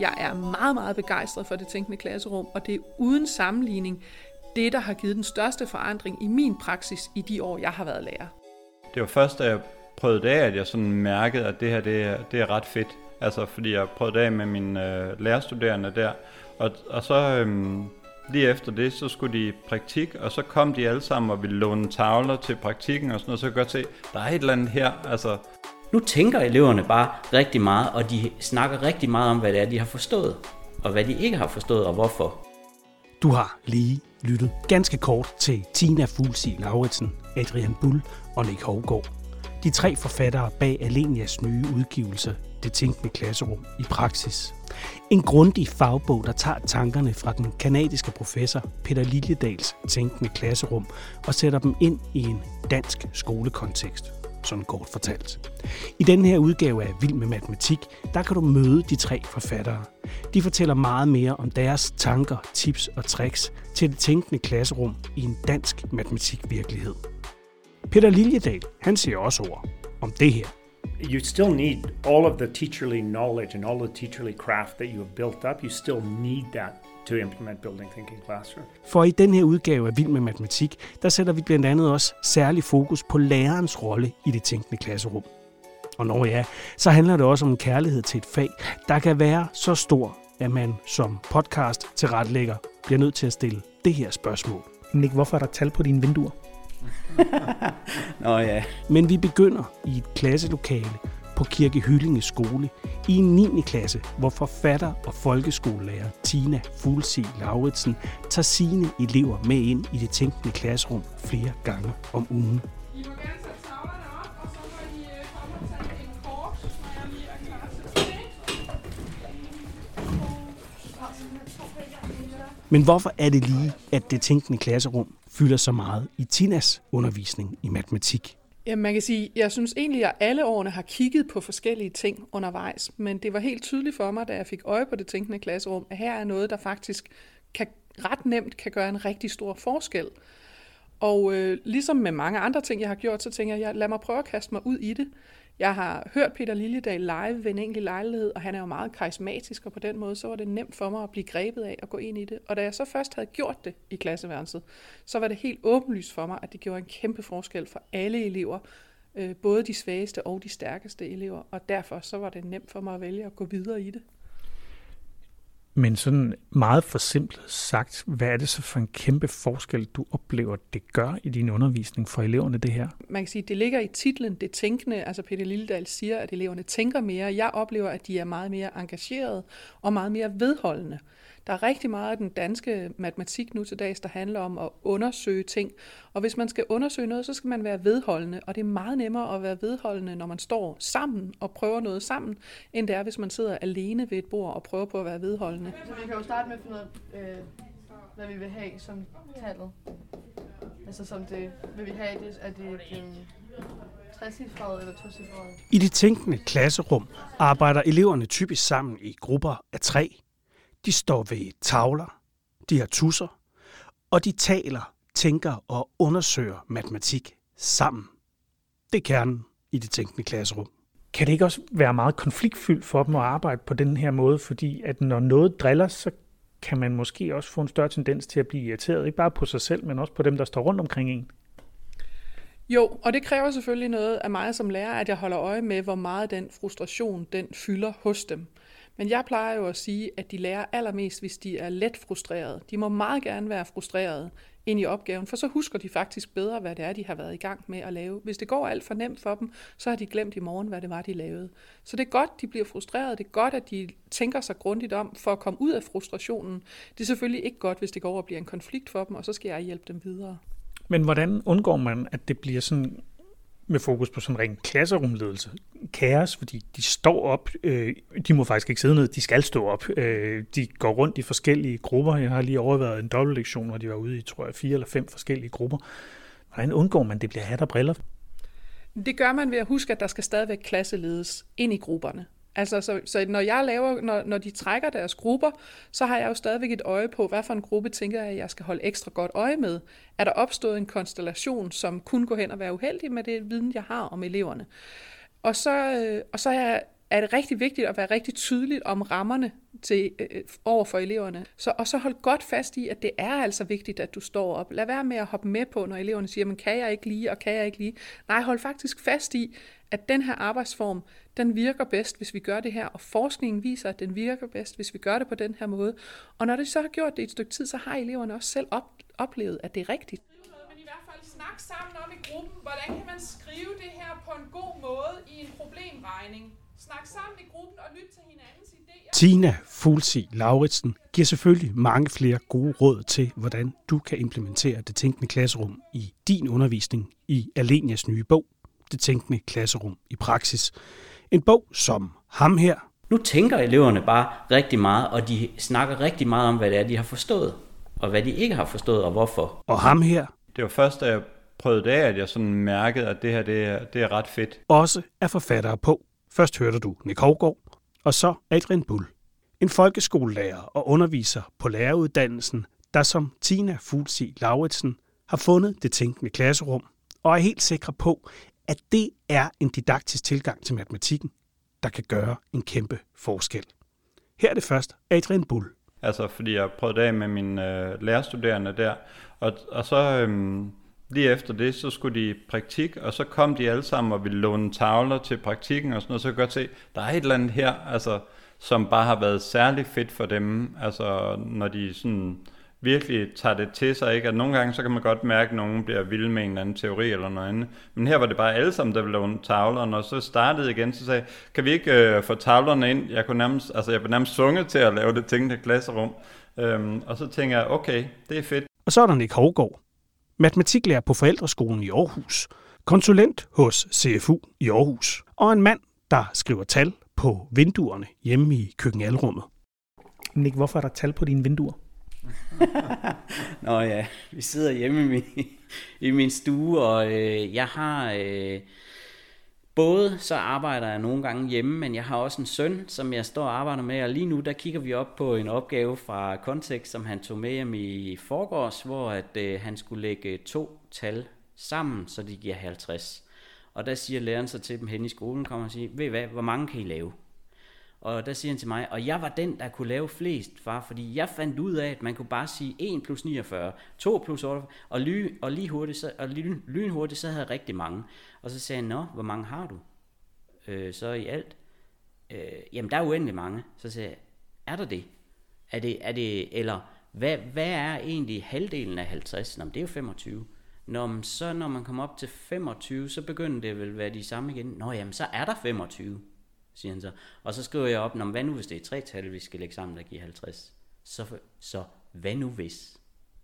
Jeg er meget, meget begejstret for det tænkende klasserum, og det er uden sammenligning det, der har givet den største forandring i min praksis i de år, jeg har været lærer. Det var først, da jeg prøvede det af, at jeg sådan mærkede, at det her det er, det er ret fedt. Altså, fordi jeg prøvede det af med mine øh, lærerstuderende der. Og, og så øhm, lige efter det, så skulle de i praktik, og så kom de alle sammen og ville låne tavler til praktikken og sådan noget, så jeg godt se, der er et eller andet her. Altså, nu tænker eleverne bare rigtig meget, og de snakker rigtig meget om, hvad det er, de har forstået, og hvad de ikke har forstået, og hvorfor. Du har lige lyttet ganske kort til Tina Fuglsig Lauritsen, Adrian Bull og Nick Hovgaard. De tre forfattere bag Alenias nye udgivelse, Det tænkende klasserum i praksis. En grundig fagbog, der tager tankerne fra den kanadiske professor Peter Liljedals tænkende klasserum og sætter dem ind i en dansk skolekontekst sådan kort fortalt. I den her udgave af Vild med Matematik, der kan du møde de tre forfattere. De fortæller meget mere om deres tanker, tips og tricks til det tænkende klasserum i en dansk matematikvirkelighed. Peter Liljedal, han siger også ord om det her. You still need all of the teacherly knowledge and all the teacherly craft that you have built up. You still need that to implement Building Thinking Classroom. For i den her udgave af Vild med Matematik, der sætter vi blandt andet også særlig fokus på lærerens rolle i det tænkende klasserum. Og når ja, så handler det også om kærlighed til et fag, der kan være så stor, at man som podcast til retlægger bliver nødt til at stille det her spørgsmål. Nick, hvorfor er der tal på dine vinduer? Nå ja. Men vi begynder i et klasselokale på Kirke Hyllinge skole i en 9. klasse, hvor forfatter og folkeskolelærer Tina Fuglsig Lauritsen tager sine elever med ind i det tænkende klasserum flere gange om ugen. Men hvorfor er det lige, at det tænkende klasserum fylder så meget i Tinas undervisning i matematik? Ja, man kan sige, jeg synes egentlig, at alle årene har kigget på forskellige ting undervejs, men det var helt tydeligt for mig, da jeg fik øje på det tænkende klasserum, at her er noget, der faktisk kan, ret nemt kan gøre en rigtig stor forskel. Og øh, ligesom med mange andre ting, jeg har gjort, så tænker jeg, lad mig prøve at kaste mig ud i det. Jeg har hørt Peter Lilledal live ved en enkelt lejlighed, og han er jo meget karismatisk, og på den måde så var det nemt for mig at blive grebet af og gå ind i det. Og da jeg så først havde gjort det i klasseværelset, så var det helt åbenlyst for mig, at det gjorde en kæmpe forskel for alle elever, øh, både de svageste og de stærkeste elever, og derfor så var det nemt for mig at vælge at gå videre i det. Men sådan meget forsimplet sagt, hvad er det så for en kæmpe forskel, du oplever, det gør i din undervisning for eleverne, det her? Man kan sige, det ligger i titlen, det tænkende. Altså Peter Lilledal siger, at eleverne tænker mere. Jeg oplever, at de er meget mere engagerede og meget mere vedholdende. Der er rigtig meget af den danske matematik nu til dags, der handler om at undersøge ting. Og hvis man skal undersøge noget, så skal man være vedholdende. Og det er meget nemmere at være vedholdende, når man står sammen og prøver noget sammen, end det er, hvis man sidder alene ved et bord og prøver på at være vedholdende. Så vi kan jo starte med at finde ud af, øh, hvad vi vil have som tallet. Altså som det, vil vi have, det, er det en eller I det tænkende klasserum arbejder eleverne typisk sammen i grupper af tre de står ved tavler, de har tusser, og de taler, tænker og undersøger matematik sammen. Det er kernen i det tænkende klasserum. Kan det ikke også være meget konfliktfyldt for dem at arbejde på den her måde, fordi at når noget driller, så kan man måske også få en større tendens til at blive irriteret, ikke bare på sig selv, men også på dem, der står rundt omkring en? Jo, og det kræver selvfølgelig noget af mig som lærer, at jeg holder øje med, hvor meget den frustration, den fylder hos dem. Men jeg plejer jo at sige, at de lærer allermest, hvis de er let frustrerede. De må meget gerne være frustrerede ind i opgaven, for så husker de faktisk bedre, hvad det er, de har været i gang med at lave. Hvis det går alt for nemt for dem, så har de glemt i morgen, hvad det var, de lavede. Så det er godt, de bliver frustrerede. Det er godt, at de tænker sig grundigt om for at komme ud af frustrationen. Det er selvfølgelig ikke godt, hvis det går over og bliver en konflikt for dem, og så skal jeg hjælpe dem videre. Men hvordan undgår man, at det bliver sådan med fokus på sådan ren klasserumledelse. Kaos, fordi de står op, øh, de må faktisk ikke sidde ned, de skal stå op. Øh, de går rundt i forskellige grupper. Jeg har lige overvejet en dobbeltlektion, hvor de var ude i, tror jeg, fire eller fem forskellige grupper. Hvordan undgår man, det bliver hat og briller? Det gør man ved at huske, at der skal stadigvæk klasseledes ind i grupperne. Altså, så, så når jeg laver, når, når de trækker deres grupper, så har jeg jo stadigvæk et øje på, hvad for en gruppe tænker jeg, at jeg skal holde ekstra godt øje med. Er der opstået en konstellation, som kunne gå hen og være uheldig med det viden, jeg har om eleverne? Og så, øh, og så er, er det rigtig vigtigt at være rigtig tydeligt om rammerne til, øh, over for eleverne. Så, og så hold godt fast i, at det er altså vigtigt, at du står op. Lad være med at hoppe med på, når eleverne siger, men kan jeg ikke lige, og kan jeg ikke lige. Nej, hold faktisk fast i, at den her arbejdsform, den virker bedst, hvis vi gør det her, og forskningen viser, at den virker bedst, hvis vi gør det på den her måde. Og når de så har gjort det i et stykke tid, så har eleverne også selv op, oplevet, at det er rigtigt. Men i hvert fald snak sammen om i gruppen, hvordan kan man skrive det her på en god måde i en problemregning. Snak sammen i gruppen og lyt til hinandens idéer. Tina Fuglsi Lauritsen giver selvfølgelig mange flere gode råd til, hvordan du kan implementere det tænkende klasserum i din undervisning i Alenias nye bog, Det tænkende klasserum i praksis. En bog som ham her. Nu tænker eleverne bare rigtig meget, og de snakker rigtig meget om, hvad det er, de har forstået, og hvad de ikke har forstået, og hvorfor. Og ham her Det var først, da jeg prøvede det af, at jeg sådan mærkede, at det her det er, det er ret fedt. også er forfattere på. Først hørte du Nick Hovgaard, og så Adrian Bull. En folkeskolelærer og underviser på læreruddannelsen, der som Tina Fuglsi Lauritsen har fundet det tænkende klasserum, og er helt sikre på, at det er en didaktisk tilgang til matematikken, der kan gøre en kæmpe forskel. Her er det først Adrian Bull. Altså, fordi jeg prøvede det af med mine øh, lærerstuderende der. Og, og så øhm, lige efter det, så skulle de i praktik, og så kom de alle sammen og ville låne tavler til praktikken og sådan noget. Så kan jeg godt se, der er et eller andet her, altså, som bare har været særlig fedt for dem. Altså, når de sådan virkelig tager det til sig, ikke? At nogle gange, så kan man godt mærke, at nogen bliver vilde med en eller anden teori eller noget andet. Men her var det bare alle sammen, der ville låne tavlerne, og så startede igen, så sagde kan vi ikke øh, få tavlerne ind? Jeg kunne nærmest, altså jeg blev nærmest sunget til at lave det tænkte klasserum. Øhm, og så tænker jeg, okay, det er fedt. Og så er der Nick Hovgaard, matematiklærer på Forældreskolen i Aarhus, konsulent hos CFU i Aarhus, og en mand, der skriver tal på vinduerne hjemme i køkkenalrummet. Nick, hvorfor er der tal på dine vinduer? Nå ja, vi sidder hjemme i min, i min stue, og øh, jeg har... Øh, både så arbejder jeg nogle gange hjemme, men jeg har også en søn, som jeg står og arbejder med, og lige nu der kigger vi op på en opgave fra Kontekst, som han tog med hjem i forgårs, hvor at, øh, han skulle lægge to tal sammen, så de giver 50. Og der siger læreren så til dem hen i skolen, kommer og siger, ved I hvad, hvor mange kan I lave? Og der siger han til mig, og jeg var den, der kunne lave flest, far, fordi jeg fandt ud af, at man kunne bare sige 1 plus 49, 2 plus 8, og, ly, og lige hurtigt, så, og lyn, lynhurtigt, så havde jeg rigtig mange. Og så sagde han, nå, hvor mange har du? Øh, så i alt? Øh, jamen, der er uendelig mange. Så sagde jeg, er der det? Er det, er det eller hvad, hvad er egentlig halvdelen af 50? Nå, det er jo 25. Nå, men så når man kommer op til 25, så begynder det vel at være de samme igen. Nå, jamen, så er der 25 siger han så. Og så skriver jeg op, når hvad nu hvis det er tre tal, vi skal lægge sammen, der giver 50? Så, så hvad nu hvis?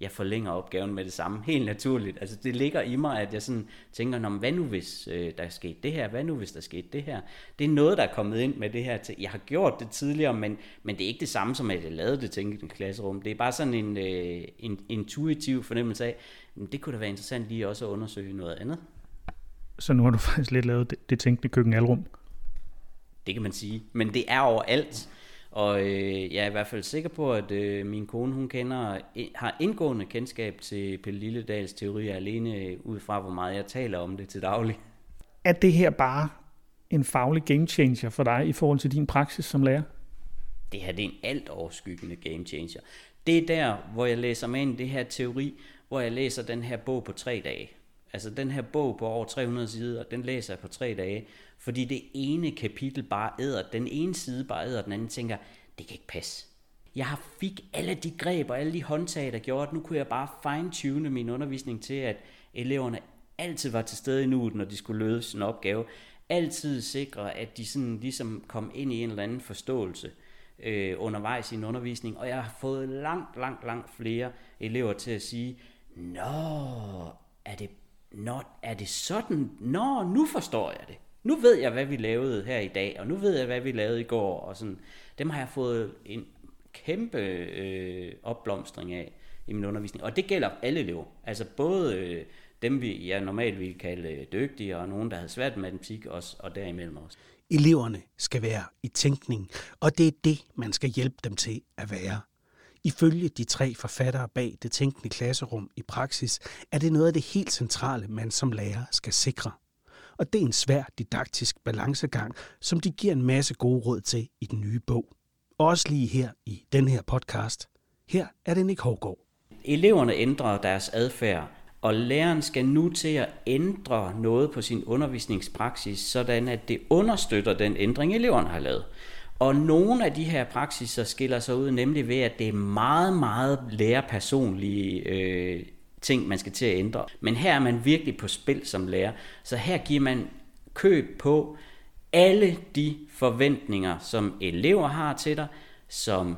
Jeg forlænger opgaven med det samme, helt naturligt. Altså det ligger i mig, at jeg sådan tænker, Nå, hvad nu hvis øh, der er sket det her? Hvad nu hvis der er sket det her? Det er noget, der er kommet ind med det her. Til. Jeg har gjort det tidligere, men, men det er ikke det samme som, at jeg lavede det tænke i den klasserum. Det er bare sådan en, øh, en intuitiv fornemmelse af, men det kunne da være interessant lige også at undersøge noget andet. Så nu har du faktisk lidt lavet det, det tænkende køkkenalrum. Det kan man sige. Men det er overalt. Og øh, jeg er i hvert fald sikker på, at øh, min kone hun kender, har indgående kendskab til Pelle Lilledals teorier alene ud fra, hvor meget jeg taler om det til daglig. Er det her bare en faglig game changer for dig i forhold til din praksis som lærer? Det her det er en alt overskyggende game changer. Det er der, hvor jeg læser mig ind i det her teori, hvor jeg læser den her bog på tre dage. Altså den her bog på over 300 sider, den læser jeg på tre dage, fordi det ene kapitel bare æder, den ene side bare æder, den anden tænker, det kan ikke passe. Jeg har fik alle de greb og alle de håndtag, der gjorde, at nu kunne jeg bare fine-tune min undervisning til, at eleverne altid var til stede i nuet, når de skulle løse en opgave. Altid sikre, at de sådan ligesom kom ind i en eller anden forståelse øh, undervejs i en undervisning. Og jeg har fået langt, langt, langt flere elever til at sige, Nå, er det, nå, er det sådan? Nå, nu forstår jeg det nu ved jeg, hvad vi lavede her i dag, og nu ved jeg, hvad vi lavede i går, og sådan. Dem har jeg fået en kæmpe øh, opblomstring af i min undervisning. Og det gælder alle elever. Altså både øh, dem, vi ja, normalt ville kalde øh, dygtige, og nogen, der havde svært med matematik, også, og derimellem også. Eleverne skal være i tænkning, og det er det, man skal hjælpe dem til at være. Ifølge de tre forfattere bag det tænkende klasserum i praksis, er det noget af det helt centrale, man som lærer skal sikre. og det er en svær didaktisk balancegang, som de giver en masse gode råd til i den nye bog. Også lige her i den her podcast. Her er det Nick Hågaard. Eleverne ændrer deres adfærd, og læreren skal nu til at ændre noget på sin undervisningspraksis, sådan at det understøtter den ændring, eleverne har lavet. Og nogle af de her praksiser skiller sig ud nemlig ved, at det er meget, meget lærerpersonlige øh, ting, man skal til at ændre. Men her er man virkelig på spil som lærer. Så her giver man køb på alle de forventninger, som elever har til dig, som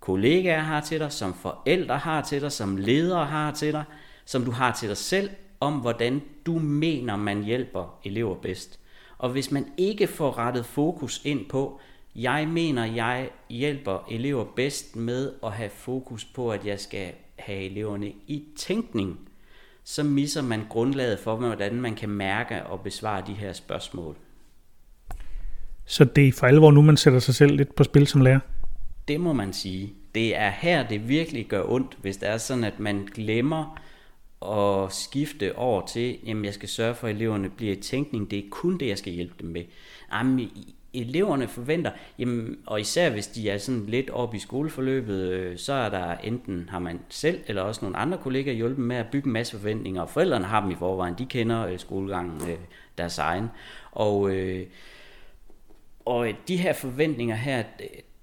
kollegaer har til dig, som forældre har til dig, som ledere har til dig, som du har til dig selv, om hvordan du mener, man hjælper elever bedst. Og hvis man ikke får rettet fokus ind på, jeg mener, jeg hjælper elever bedst med at have fokus på, at jeg skal have eleverne i tænkning, så misser man grundlaget for, hvordan man kan mærke og besvare de her spørgsmål. Så det er for alvor nu, man sætter sig selv lidt på spil som lærer? Det må man sige. Det er her, det virkelig gør ondt, hvis det er sådan, at man glemmer at skifte over til, jamen jeg skal sørge for, at eleverne bliver i tænkning. Det er kun det, jeg skal hjælpe dem med. Jamen, eleverne forventer, jamen, og især hvis de er sådan lidt oppe i skoleforløbet, øh, så er der enten har man selv eller også nogle andre kollegaer hjulpet med at bygge en masse forventninger, og forældrene har dem i forvejen, de kender øh, skolegangen øh, deres egen. Og, øh, og de her forventninger her,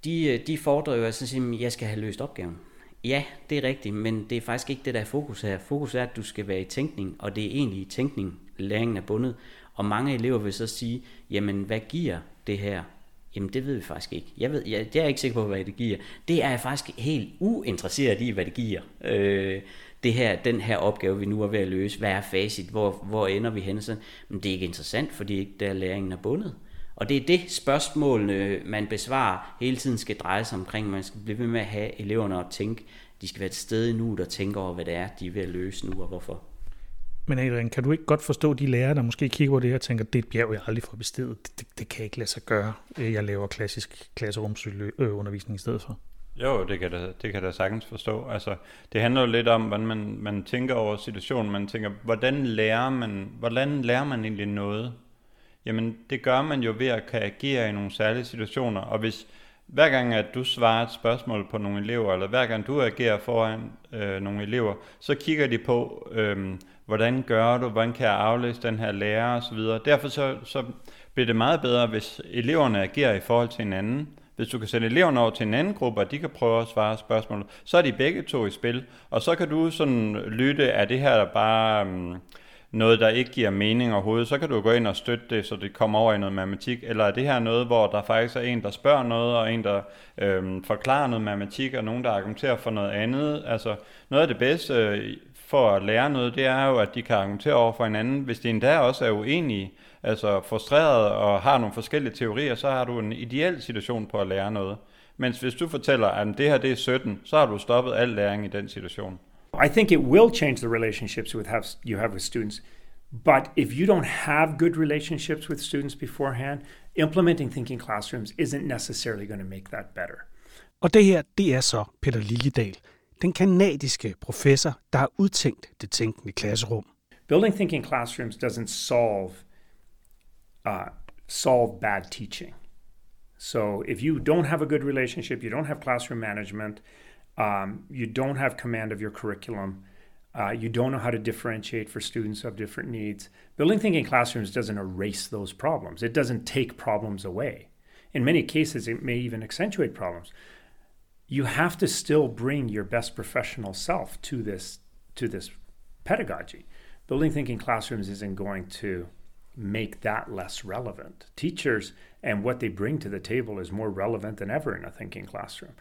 de, øh, de fordrer jo, at jeg skal have løst opgaven. Ja, det er rigtigt, men det er faktisk ikke det, der er fokus her. Fokus er, at du skal være i tænkning, og det er egentlig i tænkning, læringen er bundet. Og mange elever vil så sige, jamen hvad giver det her? Jamen det ved vi faktisk ikke. Jeg, ved, jeg, jeg er ikke sikker på, hvad det giver. Det er jeg faktisk helt uinteresseret i, hvad det giver. Øh, det her, den her opgave, vi nu er ved at løse. Hvad er facit? Hvor, hvor ender vi hen? Så, men det er ikke interessant, fordi ikke der læringen er bundet. Og det er det spørgsmål, man besvarer hele tiden skal dreje sig omkring. Man skal blive ved med at have eleverne at tænke, de skal være et sted nu, der tænker over, hvad det er, de er ved at løse nu, og hvorfor. Men Adrian, kan du ikke godt forstå de lærere, der måske kigger på det her og tænker, det er et bjerg, jeg aldrig får bestedet. Det, det, det kan ikke lade sig gøre. Øh, jeg laver klassisk klasserumsundervisning øh, i stedet for. Jo, det kan, da, det kan da sagtens forstå. Altså, det handler jo lidt om, hvordan man, man tænker over situationen. Man tænker, hvordan lærer man, hvordan lærer man egentlig noget? Jamen, det gør man jo ved at kan agere i nogle særlige situationer. Og hvis hver gang, at du svarer et spørgsmål på nogle elever, eller hver gang du agerer foran øh, nogle elever, så kigger de på, øh, hvordan gør du, hvordan kan jeg aflæse den her lærer osv. Derfor så, så bliver det meget bedre, hvis eleverne agerer i forhold til hinanden. Hvis du kan sende eleverne over til en anden gruppe, og de kan prøve at svare spørgsmålet, så er de begge to i spil. Og så kan du sådan lytte, er det her bare Øh, noget, der ikke giver mening overhovedet, så kan du gå ind og støtte det, så det kommer over i noget matematik. Eller er det her noget, hvor der faktisk er en, der spørger noget, og en, der øhm, forklarer noget matematik, og nogen, der argumenterer for noget andet. Altså noget af det bedste øh, for at lære noget, det er jo, at de kan argumentere over for hinanden. Hvis de endda også er uenige, altså frustreret og har nogle forskellige teorier, så har du en ideel situation på at lære noget. Mens hvis du fortæller, at det her det er 17, så har du stoppet al læring i den situation. I think it will change the relationships with have, you have with students. But if you don't have good relationships with students beforehand, implementing thinking classrooms isn't necessarily going to make that better. Og det her, det er så Peter Liljedal, den kanadiske professor, der har udtænkt det tænkende klasserum. Building thinking classrooms doesn't solve uh, solve bad teaching. So if you don't have a good relationship, you don't have classroom management, um, you don't have command of your curriculum, uh, you don't know how to differentiate for students of different needs. Building thinking classrooms doesn't erase those problems. It doesn't take problems away. In many cases, it may even accentuate problems. You have to still bring your best professional self to this to this pedagogy. Building thinking classrooms isn't going to make that less relevant. Teachers and what they bring to the table is more relevant than ever in a thinking classroom.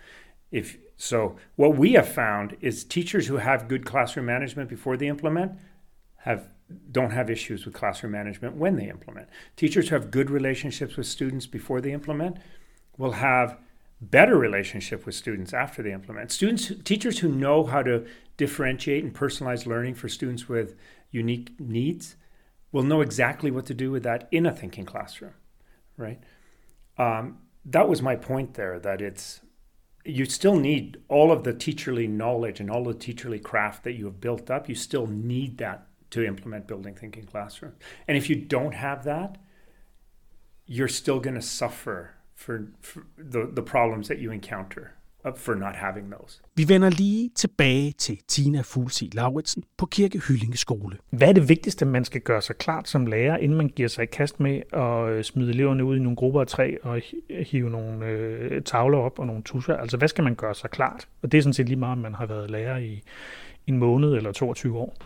If so, what we have found is teachers who have good classroom management before they implement have don't have issues with classroom management when they implement. Teachers who have good relationships with students before they implement will have better relationship with students after they implement. Students teachers who know how to differentiate and personalize learning for students with unique needs will know exactly what to do with that in a thinking classroom, right? Um, that was my point there. That it's you still need all of the teacherly knowledge and all the teacherly craft that you have built up. You still need that to implement building thinking classroom. And if you don't have that, you're still going to suffer for, for the, the problems that you encounter for not having those. Vi vender lige tilbage til Tina Fuglsig Lauritsen på Kirke Hyllinge Skole. Hvad er det vigtigste, man skal gøre sig klart som lærer, inden man giver sig i kast med at øh, smide eleverne ud i nogle grupper af tre og hive nogle øh, tavler op og nogle tusser? Altså, hvad skal man gøre sig klart? Og det er sådan set lige meget, om man har været lærer i en måned eller 22 år.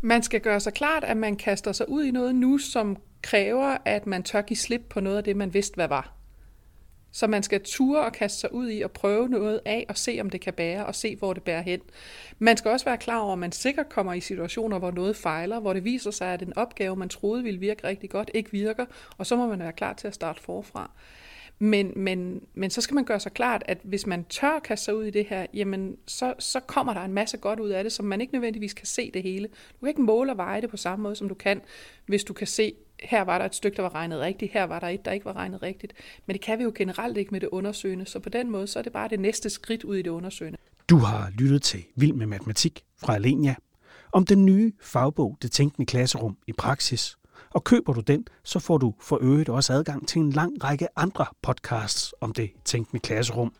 Man skal gøre sig klart, at man kaster sig ud i noget nu, som kræver, at man tør give slip på noget af det, man vidste, hvad var. Så man skal ture og kaste sig ud i og prøve noget af og se, om det kan bære og se, hvor det bærer hen. Man skal også være klar over, at man sikkert kommer i situationer, hvor noget fejler, hvor det viser sig, at en opgave, man troede ville virke rigtig godt, ikke virker, og så må man være klar til at starte forfra. Men, men, men så skal man gøre sig klart, at hvis man tør at kaste sig ud i det her, jamen så, så kommer der en masse godt ud af det, som man ikke nødvendigvis kan se det hele. Du kan ikke måle og veje det på samme måde, som du kan, hvis du kan se, her var der et stykke, der var regnet rigtigt, her var der et, der ikke var regnet rigtigt. Men det kan vi jo generelt ikke med det undersøgende, så på den måde, så er det bare det næste skridt ud i det undersøgende. Du har lyttet til Vild med Matematik fra Alenia om den nye fagbog Det Tænkende Klasserum i praksis. Og køber du den, så får du for øvrigt også adgang til en lang række andre podcasts om det tænkende klasserum,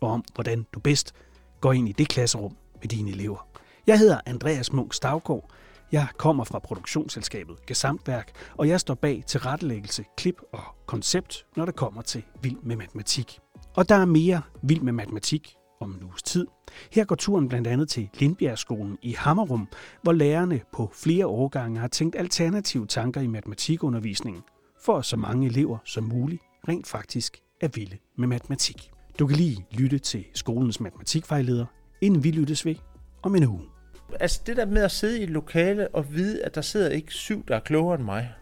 og om hvordan du bedst går ind i det klasserum med dine elever. Jeg hedder Andreas Munk Stavgaard. Jeg kommer fra produktionsselskabet Gesamtværk, og jeg står bag tilrettelæggelse, klip og koncept, når det kommer til Vild med Matematik. Og der er mere Vild med Matematik om en uges tid. Her går turen blandt andet til Lindbjergskolen i Hammerum, hvor lærerne på flere årgange har tænkt alternative tanker i matematikundervisningen, for at så mange elever som muligt rent faktisk er vilde med matematik. Du kan lige lytte til skolens matematikvejleder, inden vi lyttes ved om en uge. Altså det der med at sidde i et lokale og vide, at der sidder ikke syv, der er klogere end mig,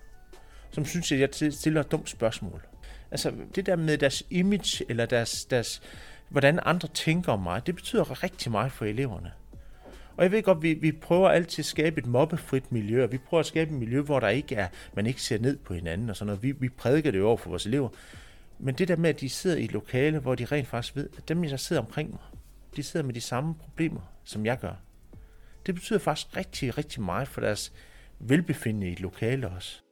som synes, at jeg stiller et dumt spørgsmål. Altså det der med deres image, eller deres, deres hvordan andre tænker om mig, det betyder rigtig meget for eleverne. Og jeg ved godt, vi, vi prøver altid at skabe et mobbefrit miljø, og vi prøver at skabe et miljø, hvor der ikke er, man ikke ser ned på hinanden og sådan noget. Vi, vi prædiker det jo over for vores elever. Men det der med, at de sidder i et lokale, hvor de rent faktisk ved, at dem, der sidder omkring mig, de sidder med de samme problemer, som jeg gør. Det betyder faktisk rigtig, rigtig meget for deres velbefindende i et lokale også.